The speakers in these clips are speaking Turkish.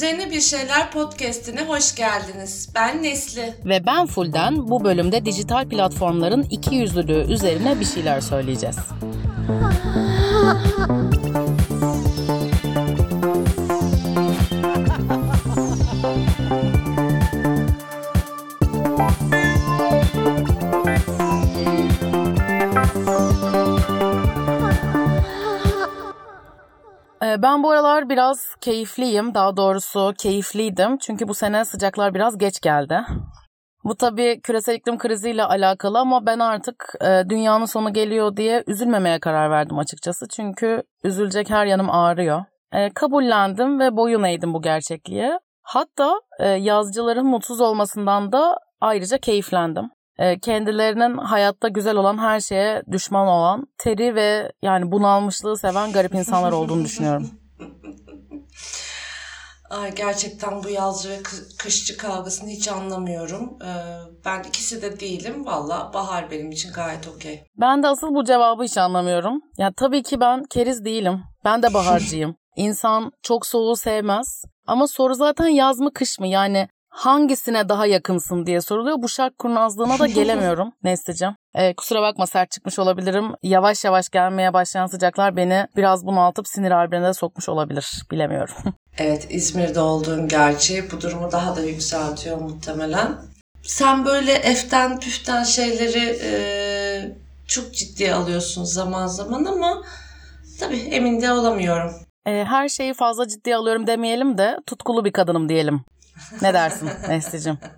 Üzerine Bir Şeyler Podcast'ine hoş geldiniz. Ben Nesli. Ve ben Fulden. Bu bölümde dijital platformların iki yüzlülüğü üzerine bir şeyler söyleyeceğiz. Bu aralar biraz keyifliyim. Daha doğrusu keyifliydim. Çünkü bu sene sıcaklar biraz geç geldi. Bu tabii küresel iklim kriziyle alakalı ama ben artık e, dünyanın sonu geliyor diye üzülmemeye karar verdim açıkçası. Çünkü üzülecek her yanım ağrıyor. E, kabullendim ve boyun eğdim bu gerçekliğe. Hatta e, yazıcıların mutsuz olmasından da ayrıca keyiflendim. E, kendilerinin hayatta güzel olan her şeye düşman olan, teri ve yani bunalmışlığı seven garip insanlar olduğunu düşünüyorum. Ay gerçekten bu yazcı ve kışçı kavgasını hiç anlamıyorum. Ee, ben ikisi de değilim. Valla bahar benim için gayet okey. Ben de asıl bu cevabı hiç anlamıyorum. Ya tabii ki ben keriz değilim. Ben de baharcıyım. İnsan çok soğuğu sevmez. Ama soru zaten yaz mı kış mı? Yani hangisine daha yakınsın diye soruluyor. Bu şark kurnazlığına da gelemiyorum Nesli'cim. Ee, kusura bakma sert çıkmış olabilirim. Yavaş yavaş gelmeye başlayan sıcaklar beni biraz bunaltıp sinir harbine sokmuş olabilir. Bilemiyorum. evet İzmir'de olduğun gerçeği bu durumu daha da yükseltiyor muhtemelen. Sen böyle eften püften şeyleri e, çok ciddiye alıyorsun zaman zaman ama tabii emin de olamıyorum. E, her şeyi fazla ciddiye alıyorum demeyelim de tutkulu bir kadınım diyelim. Ne dersin Nesli'cim?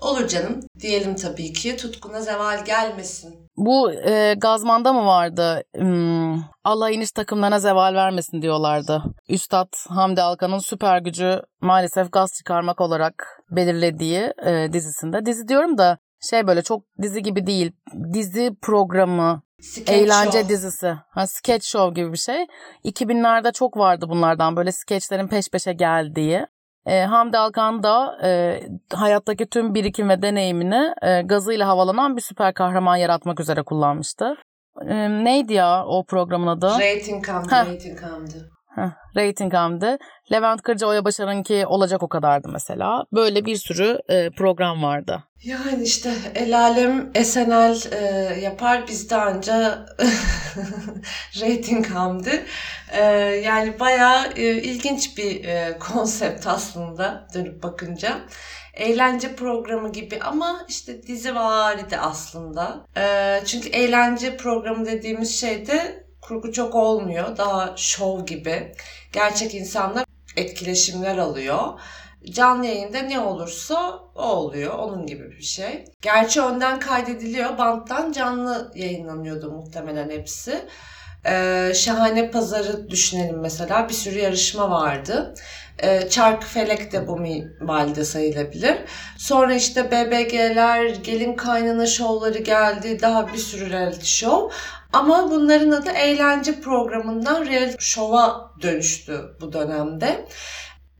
Olur canım. Diyelim tabii ki tutkuna zeval gelmesin. Bu e, Gazman'da mı vardı? Hmm, Allah iniş takımlarına zeval vermesin diyorlardı. Üstad Hamdi Alkan'ın süper gücü maalesef gaz çıkarmak olarak belirlediği e, dizisinde. Dizi diyorum da şey böyle çok dizi gibi değil. Dizi programı Sketch eğlence show. dizisi. Ha, sketch show gibi bir şey. 2000'lerde çok vardı bunlardan böyle skeçlerin peş peşe geldiği. E, Hamdi Alkan da e, hayattaki tüm birikim ve deneyimini e, gazıyla havalanan bir süper kahraman yaratmak üzere kullanmıştı. E, neydi ya o programın adı? Rating Cam'dı, Rating Cam'dı. Heh, rating hamdi. Levent Kırca Oya Başar'ınki olacak o kadardı mesela. Böyle bir sürü e, program vardı. Yani işte el alem SNL e, yapar biz daha önce rating hamdi. E, yani bayağı e, ilginç bir e, konsept aslında dönüp bakınca eğlence programı gibi ama işte dizi vardı aslında. E, çünkü eğlence programı dediğimiz şeyde kurgu çok olmuyor. Daha şov gibi. Gerçek insanlar etkileşimler alıyor. Canlı yayında ne olursa o oluyor. Onun gibi bir şey. Gerçi önden kaydediliyor. Banttan canlı yayınlanıyordu muhtemelen hepsi. Ee, şahane pazarı düşünelim mesela. Bir sürü yarışma vardı. Ee, Çark Felek de bu minvalde sayılabilir. Sonra işte BBG'ler, gelin kaynana şovları geldi. Daha bir sürü reality show. Ama bunların adı eğlence programından reality show'a dönüştü bu dönemde.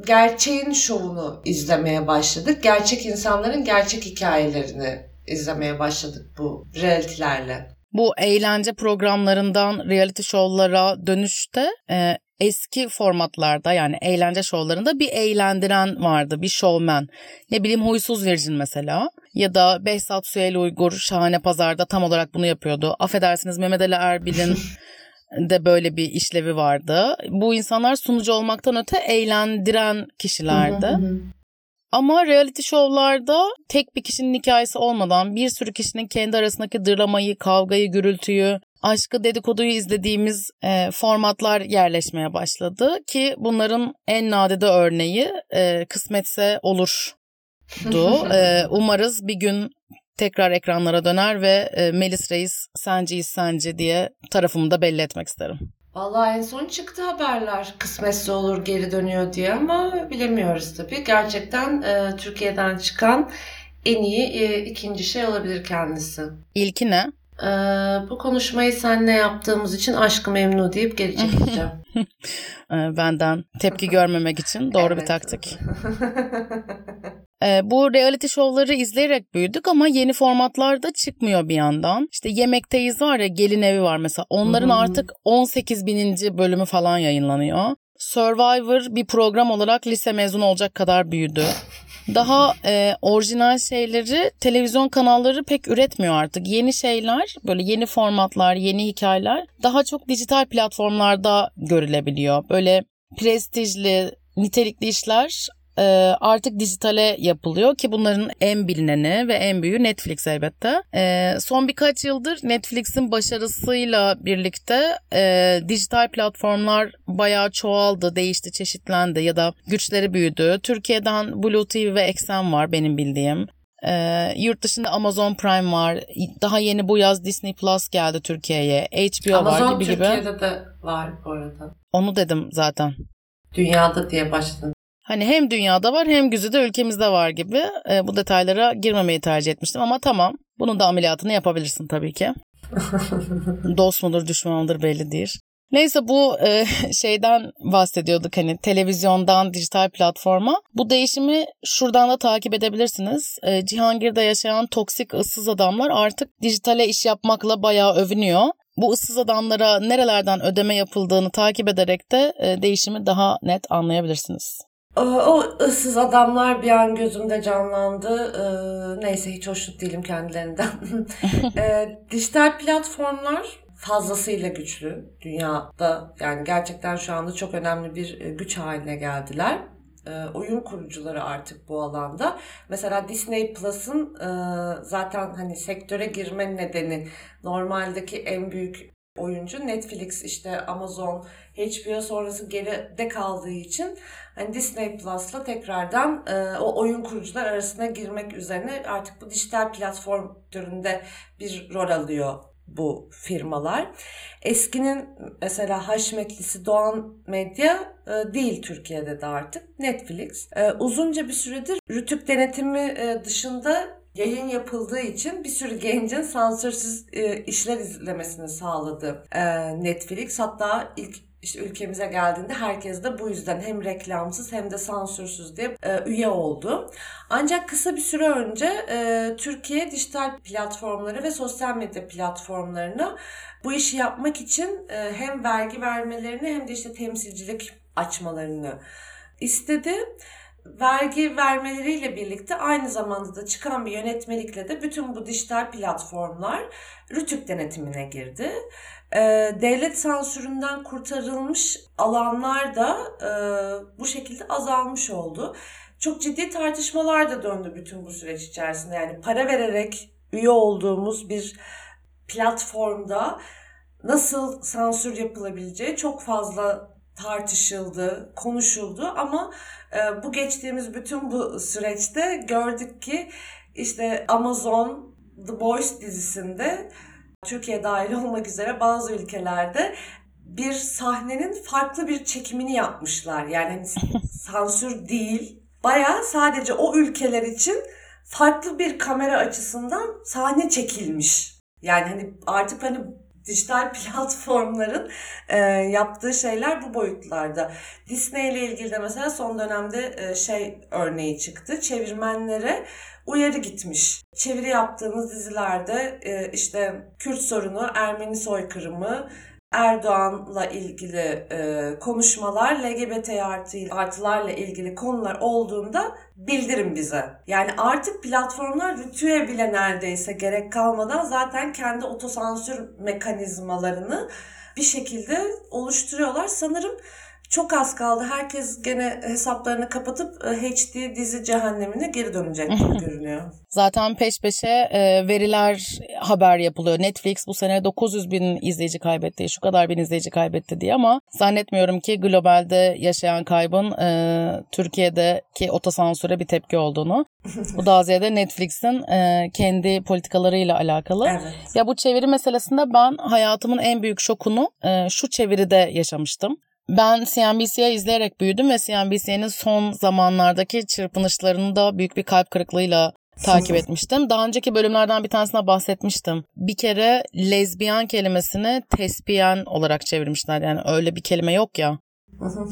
Gerçeğin şovunu izlemeye başladık. Gerçek insanların gerçek hikayelerini izlemeye başladık bu reality'lerle. Bu eğlence programlarından reality show'lara dönüşte e, eski formatlarda yani eğlence şovlarında bir eğlendiren vardı, bir showman. Ne bileyim Huysuz Virgin mesela ya da Behzat Süheyl Uygur Şahane Pazar'da tam olarak bunu yapıyordu. Affedersiniz Mehmet Ali Erbil'in de böyle bir işlevi vardı. Bu insanlar sunucu olmaktan öte eğlendiren kişilerdi. Ama reality şovlarda tek bir kişinin hikayesi olmadan bir sürü kişinin kendi arasındaki dramayı, kavgayı, gürültüyü, aşkı dedikoduyu izlediğimiz e, formatlar yerleşmeye başladı ki bunların en nadide örneği e, kısmetse olur e, umarız bir gün tekrar ekranlara döner ve e, Melis Reis senciyiz sence diye tarafımı da belli etmek isterim. Vallahi en son çıktı haberler kısmetse olur geri dönüyor diye ama bilemiyoruz tabii. Gerçekten e, Türkiye'den çıkan en iyi e, ikinci şey olabilir kendisi. İlki ne? Ee, bu konuşmayı seninle yaptığımız için aşkı memnu deyip geri çekeceğim. Ee, benden tepki görmemek için doğru bir taktik. Ee, bu reality şovları izleyerek büyüdük ama yeni formatlar da çıkmıyor bir yandan. İşte Yemekteyiz var ya Gelin Evi var mesela. Onların artık 18 bininci bölümü falan yayınlanıyor. Survivor bir program olarak lise mezunu olacak kadar büyüdü. Daha e, orijinal şeyleri televizyon kanalları pek üretmiyor artık. Yeni şeyler, böyle yeni formatlar, yeni hikayeler daha çok dijital platformlarda görülebiliyor. Böyle prestijli, nitelikli işler artık dijitale yapılıyor ki bunların en bilineni ve en büyüğü Netflix elbette. E, son birkaç yıldır Netflix'in başarısıyla birlikte e, dijital platformlar bayağı çoğaldı, değişti, çeşitlendi ya da güçleri büyüdü. Türkiye'den Blue TV ve Exxen var benim bildiğim. E, yurt dışında Amazon Prime var. Daha yeni bu yaz Disney Plus geldi Türkiye'ye. HBO Amazon var gibi gibi. Türkiye'de de var bu arada. Onu dedim zaten. Dünyada diye başladın. Hani hem dünyada var hem güzide ülkemizde var gibi. E, bu detaylara girmemeyi tercih etmiştim ama tamam. Bunun da ameliyatını yapabilirsin tabii ki. Dost mudur düşman mıdır belli değil. Neyse bu e, şeyden bahsediyorduk hani televizyondan dijital platforma. Bu değişimi şuradan da takip edebilirsiniz. E, Cihangir'de yaşayan toksik ıssız adamlar artık dijitale iş yapmakla bayağı övünüyor. Bu ıssız adamlara nerelerden ödeme yapıldığını takip ederek de e, değişimi daha net anlayabilirsiniz. O, o ıssız adamlar bir an gözümde canlandı. Ee, neyse hiç hoşnut değilim kendilerinden. ee, dijital platformlar fazlasıyla güçlü dünyada. Yani gerçekten şu anda çok önemli bir e, güç haline geldiler. Ee, oyun kurucuları artık bu alanda. Mesela Disney Plus'ın e, zaten hani sektöre girme nedeni normaldeki en büyük oyuncu Netflix işte Amazon HBO sonrası geride kaldığı için hani Disney Plus'la tekrardan e, o oyun kurucular arasına girmek üzerine artık bu dijital platform türünde bir rol alıyor bu firmalar. Eskinin mesela haşmetlisi Doğan Medya e, değil Türkiye'de de artık Netflix. E, uzunca bir süredir rütük denetimi e, dışında yayın yapıldığı için bir sürü gencin sansürsüz e, işler izlemesini sağladı e, Netflix. Hatta ilk işte ülkemize geldiğinde herkes de bu yüzden hem reklamsız hem de sansürsüz diye e, üye oldu. Ancak kısa bir süre önce e, Türkiye dijital platformları ve sosyal medya platformlarına bu işi yapmak için e, hem vergi vermelerini hem de işte temsilcilik açmalarını istedi vergi vermeleriyle birlikte aynı zamanda da çıkan bir yönetmelikle de bütün bu dijital platformlar Rütük denetimine girdi. Ee, devlet sansüründen kurtarılmış alanlar da e, bu şekilde azalmış oldu. Çok ciddi tartışmalar da döndü bütün bu süreç içerisinde. Yani para vererek üye olduğumuz bir platformda nasıl sansür yapılabileceği çok fazla tartışıldı, konuşuldu ama e, bu geçtiğimiz bütün bu süreçte gördük ki işte Amazon The Boys dizisinde Türkiye dahil olmak üzere bazı ülkelerde bir sahnenin farklı bir çekimini yapmışlar. Yani hani sansür değil. Baya sadece o ülkeler için farklı bir kamera açısından sahne çekilmiş. Yani hani artık hani dijital platformların e, yaptığı şeyler bu boyutlarda. Disney ile ilgili de mesela son dönemde e, şey örneği çıktı. Çevirmenlere uyarı gitmiş. Çeviri yaptığınız dizilerde e, işte Kürt sorunu, Ermeni soykırımı, Erdoğan'la ilgili e, konuşmalar, LGBT artı, artılarla ilgili konular olduğunda bildirin bize. Yani artık platformlar rütüye bile neredeyse gerek kalmadan zaten kendi otosansür mekanizmalarını bir şekilde oluşturuyorlar. Sanırım çok az kaldı. Herkes gene hesaplarını kapatıp HD dizi cehennemine geri dönecek gibi görünüyor. Zaten peş peşe e, veriler haber yapılıyor. Netflix bu sene 900 bin izleyici kaybetti, şu kadar bin izleyici kaybetti diye ama zannetmiyorum ki globalde yaşayan kaybın e, Türkiye'deki otosansüre bir tepki olduğunu. bu daha ziyade Netflix'in e, kendi politikalarıyla alakalı. Evet. Ya bu çeviri meselesinde ben hayatımın en büyük şokunu e, şu çeviride yaşamıştım. Ben CNBC'ye izleyerek büyüdüm ve CNBC'nin son zamanlardaki çırpınışlarını da büyük bir kalp kırıklığıyla takip etmiştim. Daha önceki bölümlerden bir tanesine bahsetmiştim. Bir kere lezbiyen kelimesini tespiyen olarak çevirmişler. Yani öyle bir kelime yok ya.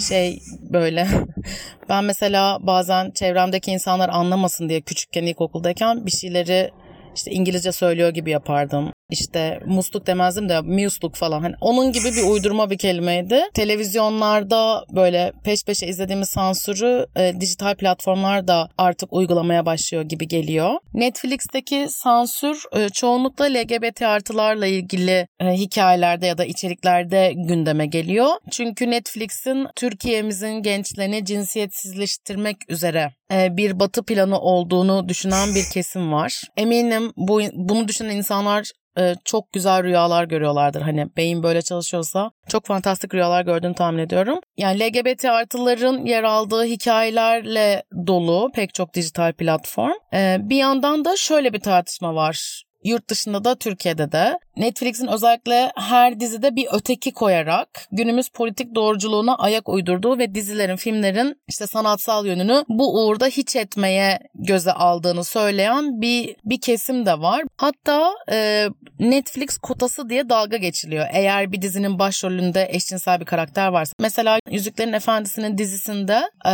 Şey böyle ben mesela bazen çevremdeki insanlar anlamasın diye küçükken ilkokuldayken bir şeyleri işte İngilizce söylüyor gibi yapardım. İşte musluk demezdim de musluk falan. Hani onun gibi bir uydurma bir kelimeydi. Televizyonlarda böyle peş peşe izlediğimiz sansürü e, dijital platformlar da artık uygulamaya başlıyor gibi geliyor. Netflix'teki sansür e, çoğunlukla LGBT artılarla ilgili e, hikayelerde ya da içeriklerde gündeme geliyor. Çünkü Netflix'in Türkiye'mizin gençlerini cinsiyetsizleştirmek üzere e, bir batı planı olduğunu düşünen bir kesim var. Eminim bu bunu düşünen insanlar e, çok güzel rüyalar görüyorlardır. Hani beyin böyle çalışıyorsa çok fantastik rüyalar gördüğünü tahmin ediyorum. Yani LGBT artıların yer aldığı hikayelerle dolu pek çok dijital platform. E, bir yandan da şöyle bir tartışma var yurt dışında da Türkiye'de de Netflix'in özellikle her dizide bir öteki koyarak günümüz politik doğruculuğuna ayak uydurduğu ve dizilerin, filmlerin işte sanatsal yönünü bu uğurda hiç etmeye göze aldığını söyleyen bir bir kesim de var. Hatta e, Netflix kotası diye dalga geçiliyor. Eğer bir dizinin başrolünde eşcinsel bir karakter varsa. Mesela Yüzüklerin Efendisi'nin dizisinde e,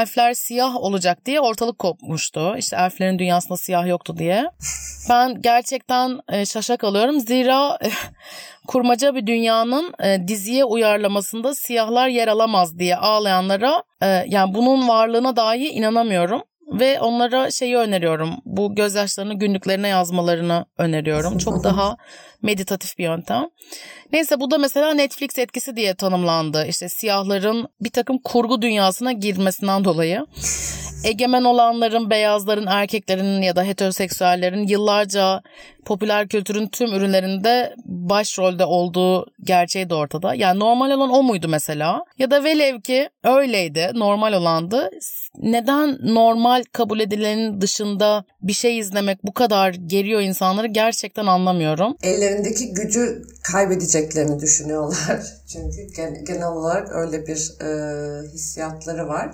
elfler siyah olacak diye ortalık kopmuştu. İşte elflerin dünyasında siyah yoktu diye. Ben gerçekten e, şaşa kalıyorum. Zira e, kurmaca bir dünyanın e, diziye uyarlamasında siyahlar yer alamaz diye ağlayanlara yani bunun varlığına dahi inanamıyorum. Ve onlara şeyi öneriyorum. Bu gözyaşlarını günlüklerine yazmalarını öneriyorum. Çok daha meditatif bir yöntem. Neyse bu da mesela Netflix etkisi diye tanımlandı. İşte siyahların bir takım kurgu dünyasına girmesinden dolayı. Egemen olanların, beyazların, erkeklerin ya da heteroseksüellerin yıllarca popüler kültürün tüm ürünlerinde başrolde olduğu gerçeği de ortada. Yani normal olan o muydu mesela? Ya da velev ki öyleydi, normal olandı. Neden normal kabul edilenin dışında bir şey izlemek bu kadar geriyor insanları gerçekten anlamıyorum. Ellerindeki gücü kaybedeceklerini düşünüyorlar. Çünkü genel olarak öyle bir e, hissiyatları var.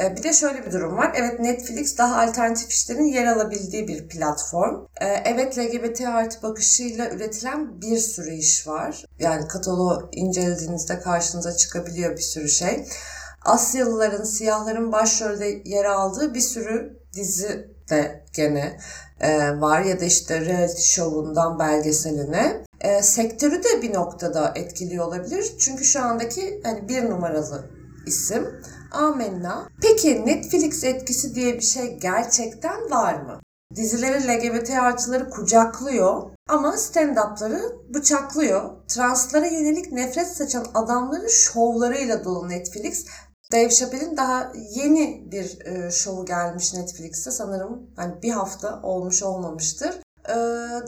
E, bir de şöyle bir durum var. Evet Netflix daha alternatif işlerin yer alabildiği bir platform. E, evet LGBT artı bakışıyla üretilen bir sürü iş var. Yani kataloğu incelediğinizde karşınıza çıkabiliyor bir sürü şey. Asyalıların, siyahların başrolde yer aldığı bir sürü dizi de gene e, var ya da işte reality show'undan belgeseline. E, sektörü de bir noktada etkiliyor olabilir. Çünkü şu andaki hani bir numaralı isim Amenna. Peki Netflix etkisi diye bir şey gerçekten var mı? Dizileri LGBT artıları kucaklıyor ama stand-up'ları bıçaklıyor. Translara yönelik nefret saçan adamların şovlarıyla dolu Netflix. Dave Chappelle'in daha yeni bir e, şovu gelmiş Netflix'te sanırım hani bir hafta olmuş olmamıştır. E,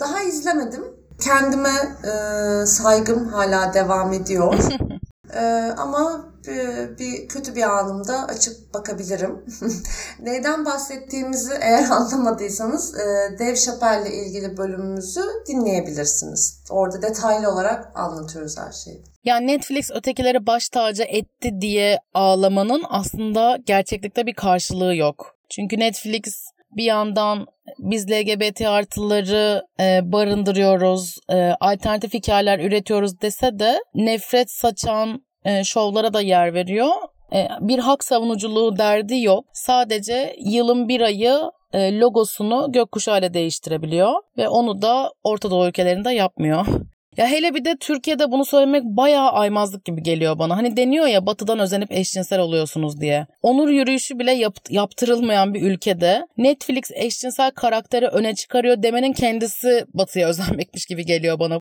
daha izlemedim. Kendime e, saygım hala devam ediyor. e, ama bir, bir kötü bir anımda açıp bakabilirim. Neyden bahsettiğimizi eğer anlamadıysanız e, Dave Chappelle ile ilgili bölümümüzü dinleyebilirsiniz. Orada detaylı olarak anlatıyoruz her şeyi. Yani Netflix ötekileri baş tacı etti diye ağlamanın aslında gerçeklikte bir karşılığı yok. Çünkü Netflix bir yandan biz LGBT artıları e, barındırıyoruz, e, alternatif hikayeler üretiyoruz dese de nefret saçan e, şovlara da yer veriyor. E, bir hak savunuculuğu derdi yok. Sadece yılın bir ayı e, logosunu gökkuşağı ile değiştirebiliyor ve onu da Orta Doğu ülkelerinde yapmıyor. Ya hele bir de Türkiye'de bunu söylemek bayağı aymazlık gibi geliyor bana. Hani deniyor ya batıdan özenip eşcinsel oluyorsunuz diye. Onur yürüyüşü bile yap, yaptırılmayan bir ülkede Netflix eşcinsel karakteri öne çıkarıyor demenin kendisi batıya özenmekmiş gibi geliyor bana.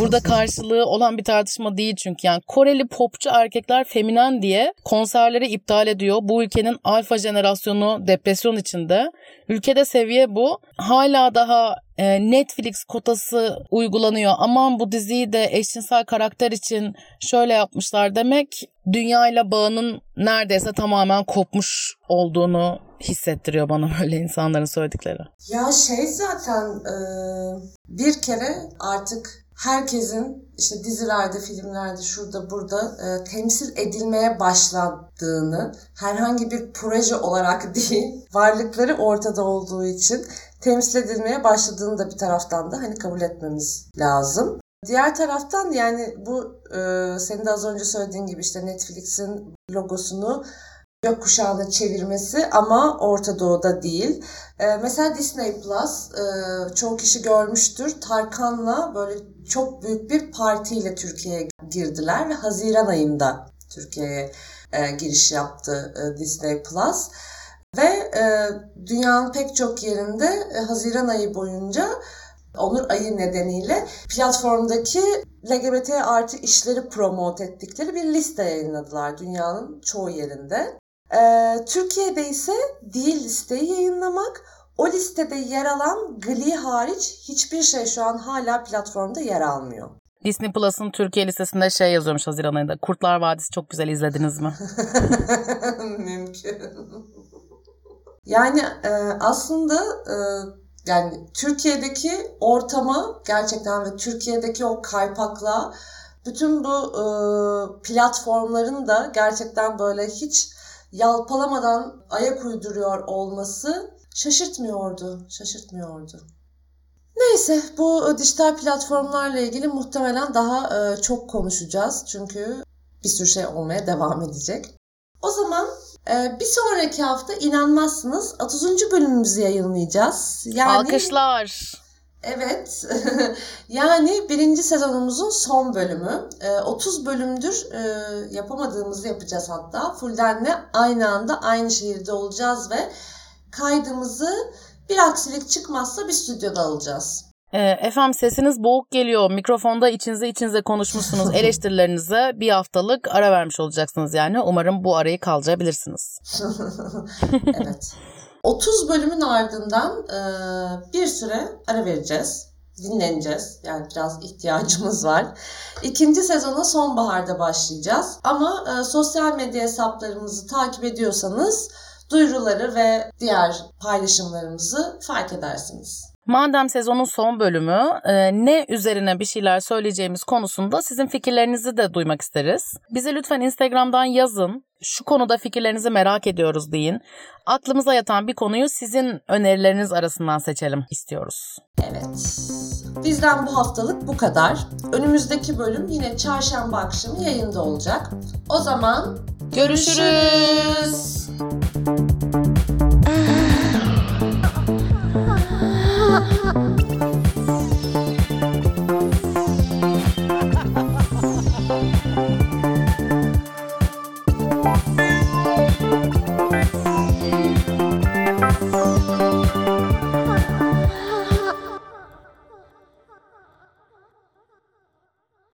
Burada karşılığı olan bir tartışma değil çünkü yani Koreli popçu erkekler feminen diye konserleri iptal ediyor. Bu ülkenin alfa jenerasyonu depresyon içinde. Ülkede seviye bu. Hala daha Netflix kotası uygulanıyor. Aman bu diziyi de eşcinsel karakter için şöyle yapmışlar demek dünyayla bağının neredeyse tamamen kopmuş olduğunu hissettiriyor bana böyle insanların söyledikleri. Ya şey zaten e, bir kere artık herkesin işte dizilerde, filmlerde, şurada, burada e, temsil edilmeye başladığını, herhangi bir proje olarak değil, varlıkları ortada olduğu için temsil edilmeye başladığını da bir taraftan da hani kabul etmemiz lazım. Diğer taraftan yani bu e, senin de az önce söylediğin gibi işte Netflix'in logosunu gökkuşağını çevirmesi ama Orta Doğu'da değil. Ee, mesela Disney Plus e, çoğu kişi görmüştür. Tarkan'la böyle çok büyük bir partiyle Türkiye'ye girdiler ve Haziran ayında Türkiye'ye e, giriş yaptı e, Disney Plus. E, dünyanın pek çok yerinde e, Haziran ayı boyunca Onur ayı nedeniyle platformdaki LGBT artı işleri promote ettikleri bir liste yayınladılar dünyanın çoğu yerinde. Ee, Türkiye'de ise değil listeyi yayınlamak, o listede yer alan Glee hariç hiçbir şey şu an hala platformda yer almıyor. Disney Plus'ın Türkiye listesinde şey yazıyormuş Haziran ayında. Kurtlar Vadisi çok güzel izlediniz mi? Mümkün. Yani e, aslında e, yani Türkiye'deki ortama gerçekten ve Türkiye'deki o kaypakla bütün bu e, platformların da gerçekten böyle hiç yalpalamadan ayak uyduruyor olması şaşırtmıyordu, şaşırtmıyordu. Neyse bu dijital platformlarla ilgili muhtemelen daha e, çok konuşacağız çünkü bir sürü şey olmaya devam edecek. O zaman e, bir sonraki hafta inanmazsınız 30. bölümümüzü yayınlayacağız. Yani Alkışlar. Evet. yani birinci sezonumuzun son bölümü. 30 bölümdür yapamadığımızı yapacağız hatta. Fulden'le aynı anda aynı şehirde olacağız ve kaydımızı bir aksilik çıkmazsa bir stüdyoda alacağız. Efendim sesiniz boğuk geliyor. Mikrofonda içinize içinize konuşmuşsunuz. Eleştirilerinize bir haftalık ara vermiş olacaksınız yani. Umarım bu arayı kaldırabilirsiniz. evet. 30 bölümün ardından e, bir süre ara vereceğiz. Dinleneceğiz. Yani biraz ihtiyacımız var. İkinci sezona sonbaharda başlayacağız. Ama e, sosyal medya hesaplarımızı takip ediyorsanız duyuruları ve diğer paylaşımlarımızı fark edersiniz. Madem sezonun son bölümü e, ne üzerine bir şeyler söyleyeceğimiz konusunda sizin fikirlerinizi de duymak isteriz. Bize lütfen Instagram'dan yazın. Şu konuda fikirlerinizi merak ediyoruz deyin. Aklımıza yatan bir konuyu sizin önerileriniz arasından seçelim istiyoruz. Evet. Bizden bu haftalık bu kadar. Önümüzdeki bölüm yine çarşamba akşamı yayında olacak. O zaman görüşürüz. görüşürüz.